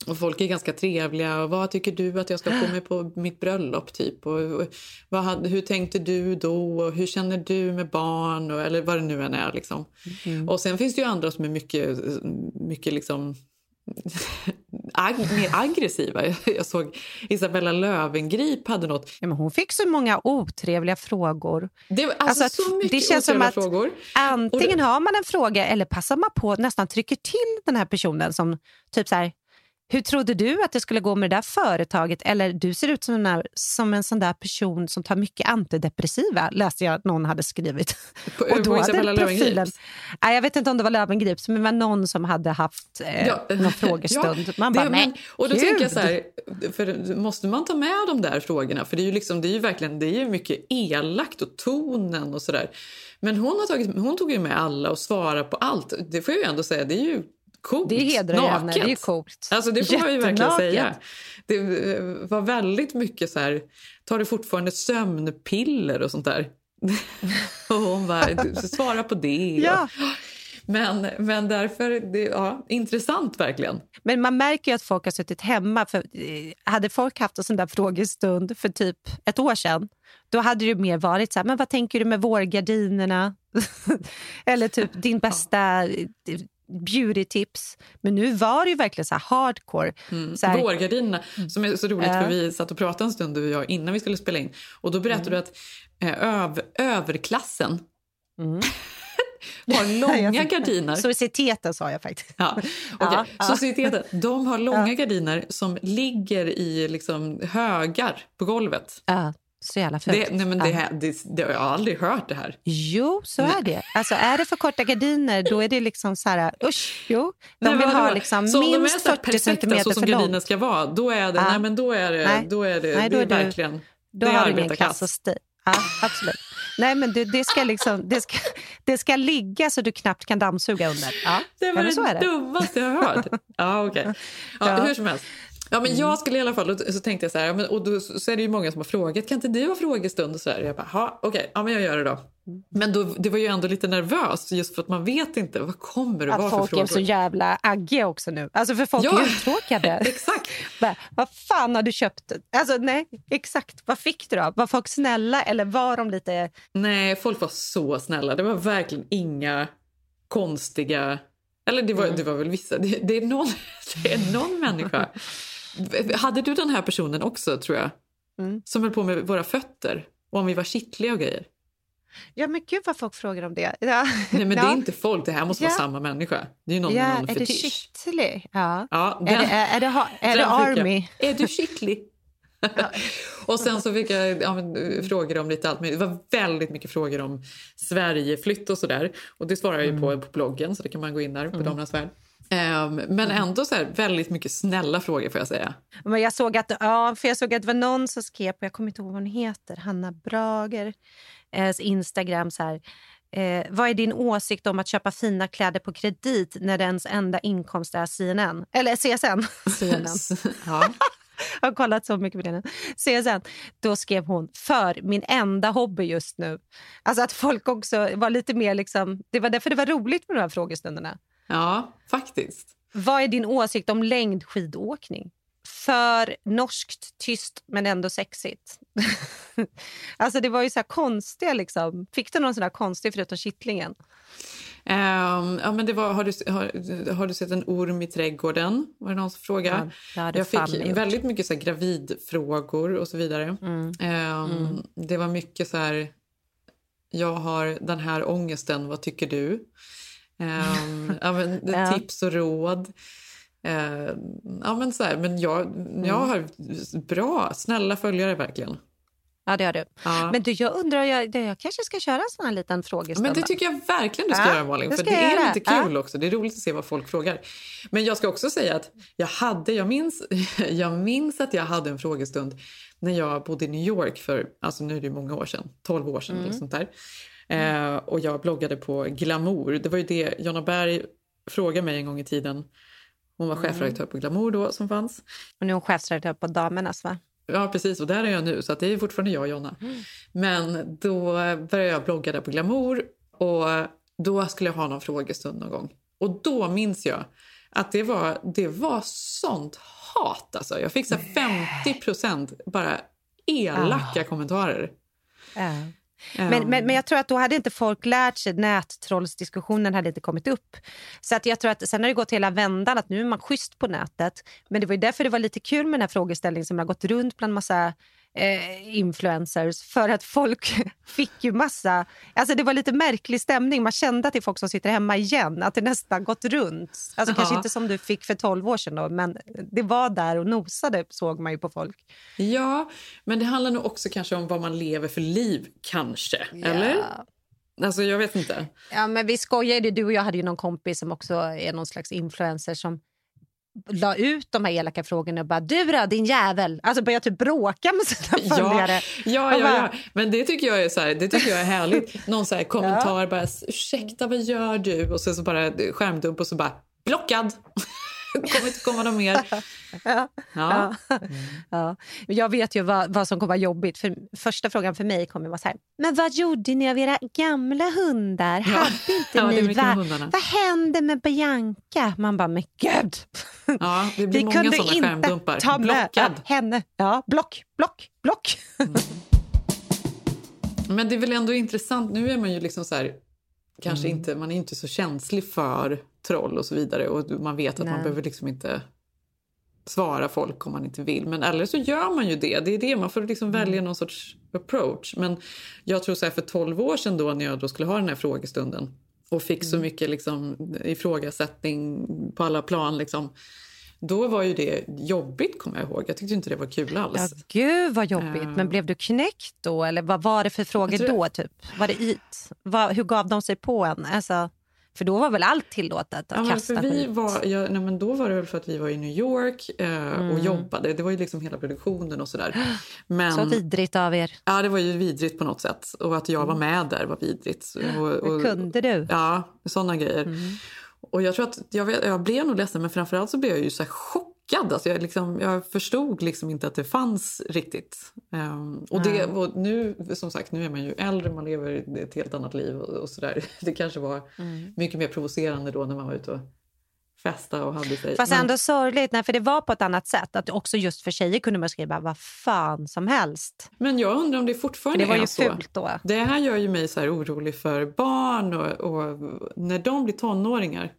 och folk är ganska trevliga. Och vad tycker du att jag ska på mig på mitt bröllop? typ? Och, och, vad hur tänkte du då? Och hur känner du med barn? Och, eller vad det nu än är. Liksom. Mm. Och sen finns det ju andra som är mycket, mycket liksom [LAUGHS] ag- mer aggressiva. [LAUGHS] Jag såg Isabella Löwengrip hade något. Ja, men hon fick så många otrevliga frågor. Det, alltså, att så mycket det känns som att frågor. antingen har man en fråga eller passar man på nästan trycker till den här personen som typ så här Hur trodde du att det skulle gå med det där företaget? Eller du ser ut som en, där, som en sån där person som tar mycket antidepressiva, läste jag någon hade skrivit. På, och då på hade profilen... Nej, jag vet inte om det var Löwengrips, men det var någon som hade haft eh, Ja. någon frågestund. Ja, Man det- bara, men- Och då gud. tänker jag så här, för måste man ta med de där frågorna? För det är ju, liksom, det är ju verkligen det är ju mycket elakt och tonen och sådär. Men hon, har tagit, hon tog ju med alla och svarade på allt. Det får jag ju ändå säga, det är ju coolt. Det hedrar Naket. henne, det är coolt. Alltså det får man ju verkligen säga. Det var väldigt mycket så här, tar du fortfarande sömnpiller och sånt där? [LAUGHS] och hon bara, "Du, svara på det. Ja. Men, men därför, det, ja, intressant verkligen. Men man märker ju att folk har suttit hemma. För, eh, hade folk haft en sån där frågestund för typ ett år sedan då hade det mer varit så här, men vad tänker du med vårgardinerna? [LAUGHS] Eller typ din bästa beautytips. Men nu var det ju verkligen så hardcore. Så här, Vårgardinerna, som är så roligt Ja. för vi satt och pratade en stund du och jag innan vi skulle spela in. Och då berättade du att eh, öv, överklassen [LAUGHS] har [LAUGHS] långa gardiner. Societeten sa jag faktiskt. Ja, [LAUGHS] okej. Ja, ja. Societeten, de har långa Ja. gardiner som ligger i liksom högar på golvet. Ja, så jävla fult. Det, nej men det, här- det, det, jag har aldrig hört det här. Jo, så är det. Alltså, är det för korta gardiner då är det liksom så här... Usch, jo. De Nej, vill ha liksom så är minst så här 40 perfekta centimeter så som för långt. ska vara, då är det, Ja. nej, men då är det, Nej. då är det, Nej, då det är är du- verkligen Då det är har du ingen klass och stil. Ja, absolut. Nej, men det, det, ska liksom, det, ska, det ska ligga så du knappt kan dammsuga under. Ja, Det var det är det. dummaste jag har hört. [LAUGHS] Ja, okej. Ja, Ja. Hur som helst. Ja, men jag skulle i alla fall, och så tänkte jag så här, och då, så är det ju många som har frågat, kan inte du ha frågestund? Och så där. Jag bara, "Ja, okej, ja men jag gör det då. Men då, det var ju ändå lite nervöst just för att man vet inte, vad kommer det vara Att för folk frågor? är så jävla aggiga också nu. Alltså för folk Ja. är uttråkade. [LAUGHS] exakt. [LAUGHS] Bara, vad fan har du köpt? Alltså nej, exakt. Vad fick du då? Var folk snälla eller var de lite... Nej, folk var så snälla. Det var verkligen inga konstiga... Eller det var, Mm. det var väl vissa. Det, det, är någon, [LAUGHS] det är någon människa. Hade du den här personen också, tror jag? Mm. Som höll på med våra fötter och om vi var kittliga och grejer. Ja men gud vad folk frågar om det. Ja. Nej, men det ja. är inte folk. Det här måste Ja. vara samma människa. Det är ju någon ja, med någon är det fetisch. kittlig? Ja. Ja, Är den- det, är, är det, ha- är det fick jag. Army? Är du kittlig? [LAUGHS] och sen så fick jag ja, men, frågor om lite allt möjligt. Det var väldigt mycket frågor om Sverigeflytt och sådär. Och det svarar jag ju på på bloggen så det kan man gå in där på Damernas Värld. Ehm, men ändå så väldigt mycket snälla frågor får jag säga. Men jag såg att, ja, för jag såg att det var någon som skrev på, jag kommer inte ihåg vad hon heter, Hanna Brager, eh, Instagram så här. Eh, vad är din åsikt om att köpa fina kläder på kredit när ens enda inkomst är CNN? Eller CSN. CNN. [LAUGHS] ja. Jag har kollat så mycket på det nu. CSN. Då skrev hon, för min enda hobby just nu. Alltså att folk också var lite mer liksom, det var därför det var roligt med de här frågestunderna. Ja, faktiskt. Vad är din åsikt om längdskidåkning? För norskt, tyst men ändå sexigt. [LAUGHS] alltså det var ju så konstiga liksom. Fick du någon sån konstig förutom kittlingen? Ehm, ja, men det var, har, du, har, har du sett en orm i trädgården? Var det någon som frågade? Ja, jag fick gjort. väldigt mycket så här, gravidfrågor och så vidare. Mm. Ehm, Det var mycket så här... Jag har den här ångesten, vad tycker du? [LAUGHS] Ja, men, Ja. Tips och råd. Ehm, ja, men så här, men jag, Mm. jag har bra, snälla följare verkligen. Ja, det har du. Ja. Men du, jag undrar, jag, jag kanske ska köra en sån här liten frågestund. Men det tycker jag verkligen du ska Ja, göra Malin. För det är göra. lite kul också. Det är roligt att se vad folk frågar. Men jag ska också säga att jag hade, jag minns, [LAUGHS] jag minns att jag hade en frågestund när jag bodde i New York för, alltså nu är det många år sedan, 12 år sedan Mm. eller sånt där. Eh, och jag bloggade på Glamour. Det var ju det Jonna Berg frågade mig en gång i tiden. Hon var Mm. chefredaktör på Glamour då som fanns. Och nu är hon chefsredaktör på Damernas va? Ja, precis. Och där är jag nu, så det är fortfarande jag och Jonna. Men då började jag blogga där på Glamour och då skulle jag ha någon frågestund någon gång. Och då minns jag att det var, det var sånt hat. Alltså. Jag fick så här 50 procent bara elaka kommentarer. Ja. Men, men, men jag tror att då hade inte folk lärt sig, nättrollsdiskussionen hade inte kommit upp. Så att jag tror att sen har det gått hela vändan att nu är man schysst på nätet. Men det var ju därför det var lite kul med den här frågeställningen som har gått runt bland massa eh, influencers för att folk [LAUGHS] fick ju massa... Alltså det var lite märklig stämning. Man kände att det är folk som sitter hemma igen, att det nästan gått runt. Alltså kanske Ja. inte som du fick för 12 år sedan då, men det var där och nosade såg man ju på folk. Ja, men det handlar nog också kanske om vad man lever för liv, kanske. Eller? Alltså, jag vet inte. Ja, men vi skojade. Du och jag hade ju någon kompis som också är någon slags influencer som la ut de här elaka frågorna och bara du då din jävel. Alltså började typ bråka med sina [LAUGHS] följare. Ja, ja, Och ja, bara, ja. Men det tycker jag är, så här, det tycker jag är härligt. Någon så här [LAUGHS] kommentar bara ursäkta vad gör du? Och sen så bara skärmdump och så bara blockad. [LAUGHS] kommer inte komma någon mer. [LAUGHS] Ja. Ja. Ja. Ja. Jag vet ju vad, vad som kommer vara jobbigt. För första frågan för mig kommer vara så här. Men vad gjorde ni av era gamla hundar? Hade inte [LAUGHS] Ja, ni... Va, vad hände med Bianca? Man bara, men gud! Ja, det blir Vi många kunde inte skärmdumpar. ta med Blockad. henne. Ja, block, block, block. Men det är väl ändå intressant. Nu är man ju liksom så här, kanske Mm. inte, man är inte så känslig för troll och så vidare. Och man vet att man Nej. behöver liksom inte svara folk om man inte vill. Men eller så gör man ju det. Det är det, man får liksom Mm. välja någon sorts approach. Men jag tror så här för 12 år sedan då när jag då skulle ha den här frågestunden och fick Mm. så mycket liksom ifrågasättning på alla plan liksom. Då var ju det jobbigt kommer jag ihåg. Jag tyckte inte det var kul alls. Ja, gud vad jobbigt. Men blev du knäckt då? Eller vad var det för frågor tror- då? Typ? Var det yt? Vad, hur gav de sig på en? Alltså, för då var väl allt tillåtet att Ja, kasta för vi skit? var, ja, nej, men då var det väl för att vi var i New York eh, och Mm. jobbade. Det var ju liksom hela produktionen och sådär. [GASPS] Men, Så vidrigt av er. Ja, det var ju vidrigt på något sätt. Och att jag var med där var vidrigt. [GASPS] Och, och, kunde du? Ja, sådana grejer. Och jag tror att jag, jag blev nog ledsen, men framförallt så blev jag ju så här chockad. Alltså jag, liksom, jag förstod liksom inte att det fanns riktigt. Ehm, och, det, och nu, som sagt, nu är man ju äldre, man lever ett helt annat liv och, och sådär. [LAUGHS] Det kanske var Mm. mycket mer provocerande då när man var ute och festade och hade sig. Fast Men- ändå sorgligt, nej, för det var på ett annat sätt. Att också just för tjejer kunde man skriva vad fan som helst. Men jag undrar om det För fortfarande det var ju så. fult då. Det här gör ju mig så här orolig för barn och, och när de blir tonåringar.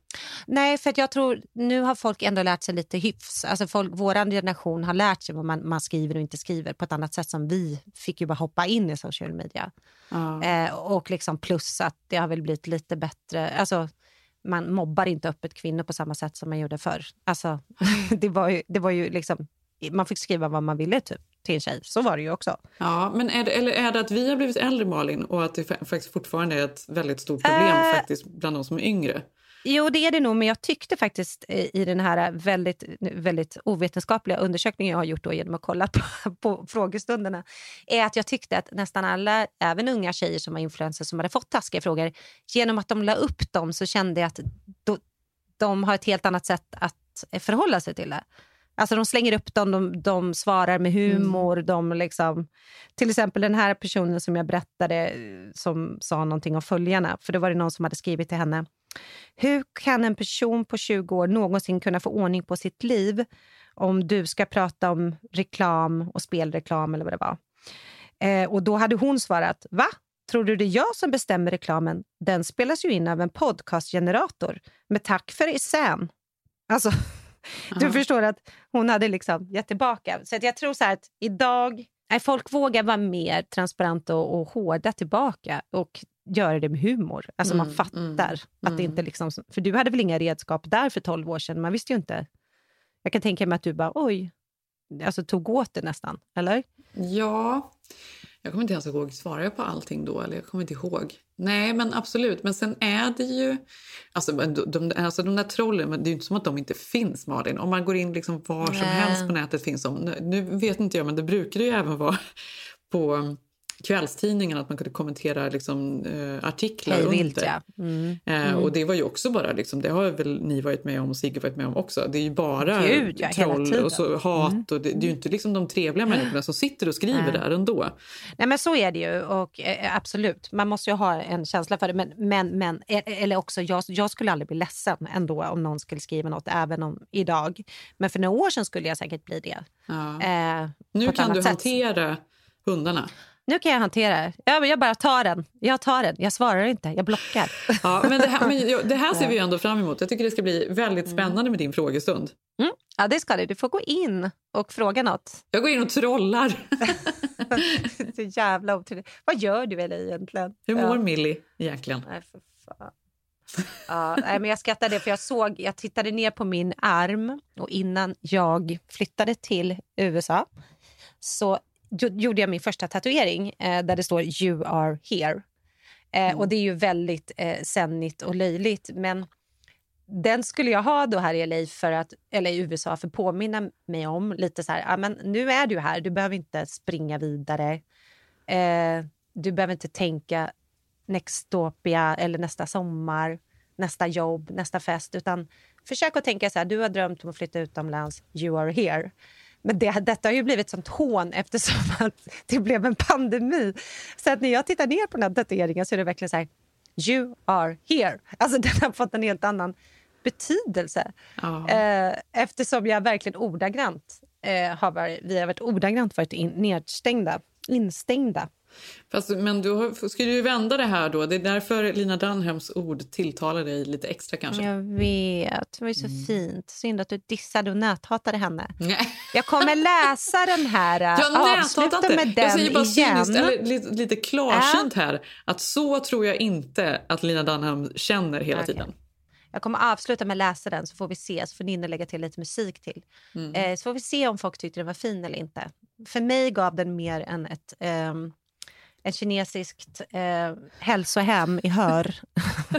Nej, för att jag tror nu har folk ändå lärt sig lite hyfs. Alltså folk, vår generation har lärt sig vad man, man skriver och inte skriver på ett annat sätt som vi fick ju bara hoppa in i social media. Ja. Eh, och liksom plus att det har väl blivit lite bättre. Alltså, man mobbar inte öppet kvinnor på samma sätt som man gjorde förr. Alltså, [LAUGHS] det var ju, det var ju liksom, man fick skriva vad man ville typ, till en tjej. Så var det ju också. Ja, men är det, eller är det att vi har blivit äldre Malin och att det fa- faktiskt fortfarande är ett väldigt stort problem Eh. faktiskt bland de som är yngre? Jo, det är det nog, men jag tyckte faktiskt eh, i den här eh, väldigt, väldigt ovetenskapliga undersökningen jag har gjort då genom att kolla på, [LAUGHS] på frågestunderna, är att jag tyckte att nästan alla, även unga tjejer som var influencers som hade fått taskiga frågor, genom att de la upp dem så kände jag att då, de har ett helt annat sätt att eh, förhålla sig till det. Alltså de slänger upp dem, de, de svarar med humor. De liksom, till exempel den här personen som jag berättade eh, som sa någonting om följarna. För då var det någon som hade skrivit till henne. Hur kan en person på 20 år någonsin kunna få ordning på sitt liv om du ska prata om reklam och spelreklam eller vad det var? Eh, och då hade hon svarat, va? Tror du det är jag som bestämmer reklamen? Den spelas ju in av en podcastgenerator. Med tack för isän. Alltså, [LAUGHS] du förstår att hon hade liksom gett tillbaka. Så jag tror så här att idag, nej, folk vågar vara mer transparenta och, och hårda tillbaka och göra det med humor. Alltså man Mm, fattar mm, att det inte liksom... För du hade väl inga redskap där för 12 år sedan? Man visste ju inte. Jag kan tänka mig att du bara, oj, alltså tog åt det nästan, eller? Ja, jag kommer inte ens ihåg, svarade jag på allting då? Eller jag kommer inte ihåg. Nej, men absolut. Men sen är det ju... Alltså de, alltså de där trollen, men det är ju inte som att de inte finns, Malin. Om man går in liksom var som Nej. helst på nätet finns de. Nu, vet inte jag, men det brukade ju även vara på kvällstidningen att man kunde kommentera liksom, eh, artiklar Hej vilt, under. ja. Mm. Eh, Mm. Och det var ju också bara, liksom, det har väl ni varit med om och Sigge varit med om också. Det är ju bara Gud, ja, troll och så hat. Mm. Och det, det är ju inte liksom de trevliga människorna som sitter och skriver där ändå. Nej, men så är det ju. Och, eh, absolut, man måste ju ha en känsla för det. Men, men, men, eh, eller också, jag, jag skulle aldrig bli ledsen ändå om någon skulle skriva något, även om idag. Men för några år sedan skulle jag säkert bli det. Ja. Eh, Nu kan du sätt. hantera hundarna. Nu kan jag hantera det. Jag, jag bara tar den. Jag tar den. Jag svarar inte. Jag blockar. Ja, men det här, men det här ser vi ändå fram emot. Jag tycker det ska bli väldigt spännande med din frågestund. Mm. Ja, det ska det. Du får gå in och fråga något. Jag går in och trollar. [LAUGHS] Så jävla otrevligt. Vad gör du eller egentligen? Hur Ja. mår Millie egentligen? Nej, för fan. Ja, nej, men jag skrattade för jag såg, jag tittade ner på min arm och innan jag flyttade till USA så gjorde jag min första tatuering eh, där det står You are here. Eh, Och det är ju väldigt eh, sennigt och löjligt men den skulle jag ha då här i LA för att, eller i USA för att påminna mig om lite så här, men nu är du här, du behöver inte springa vidare. Eh, du behöver inte tänka Nextopia eller nästa sommar, nästa jobb, nästa fest. Utan försök att tänka så här, du har drömt om att flytta utomlands, you are here. Men det, detta har ju blivit som hån eftersom [LAUGHS] att det blev en pandemi. Så att när jag tittar ner på den här tatueringen så är det verkligen så här, you are here. Alltså [LAUGHS] den har fått en helt annan betydelse. Eh, eftersom jag verkligen ordagrant eh, har varit, vi har varit ordagrant varit in, nedstängda, instängda. Fast, men du du ju vända det här då. Det är därför Lina Dunhams ord tilltalar dig lite extra kanske. Jag vet, det var ju så Mm. fint. Synd att du dissade och näthatade henne. Jag kommer läsa den här, [LAUGHS] Jag avsluta näthatar inte. med den Jag säger bara igen. cyniskt, eller lite, lite klarsynt här, att så tror jag inte att Lina Dunham känner hela Okej. tiden. Jag kommer avsluta med att läsa den så får vi se. Så får Ninni lägga till lite musik till. Mm. Eh, så får vi se om folk tyckte den var fin eller inte. För mig gav den mer än ett, ehm, ett kinesiskt eh, hälsohem i Hör.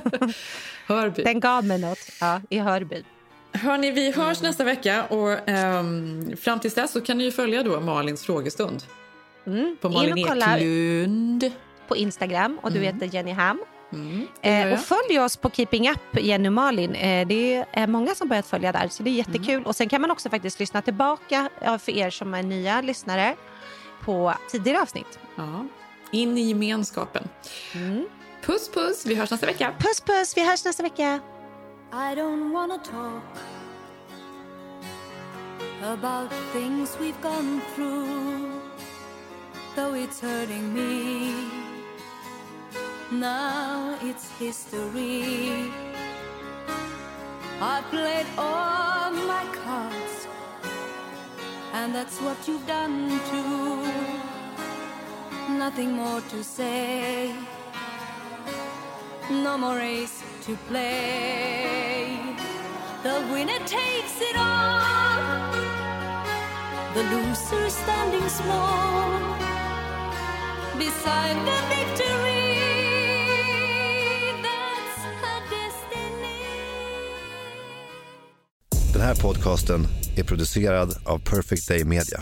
[LAUGHS] Hörby. Den gav mig något ja, i Hörby. Hörni, vi hörs nästa vecka och ehm, fram tills dess så kan ni ju följa då Malins frågestund. På Malin. Eklund. På Instagram och du Mm. heter Jenny Ham. gör Eh, och följ oss på Keeping Up, Jenny och Malin. Eh, det är många som börjat följa där, så det är jättekul. Mm. Och Sen kan man också faktiskt lyssna tillbaka för er som är nya lyssnare på tidigare avsnitt. Ja. In i gemenskapen. Puss, puss. Vi hörs nästa vecka. Puss, puss. Vi hörs nästa vecka. I don't wanna talk about things we've gone through, though it's hurting me. Now it's history. I played all my cards, and that's what you've done too. Nothing more to say. No more race to play. The winner takes it all. The loser standing small beside the victory. That's her destiny. Den här podcasten är producerad av Perfect Day Media.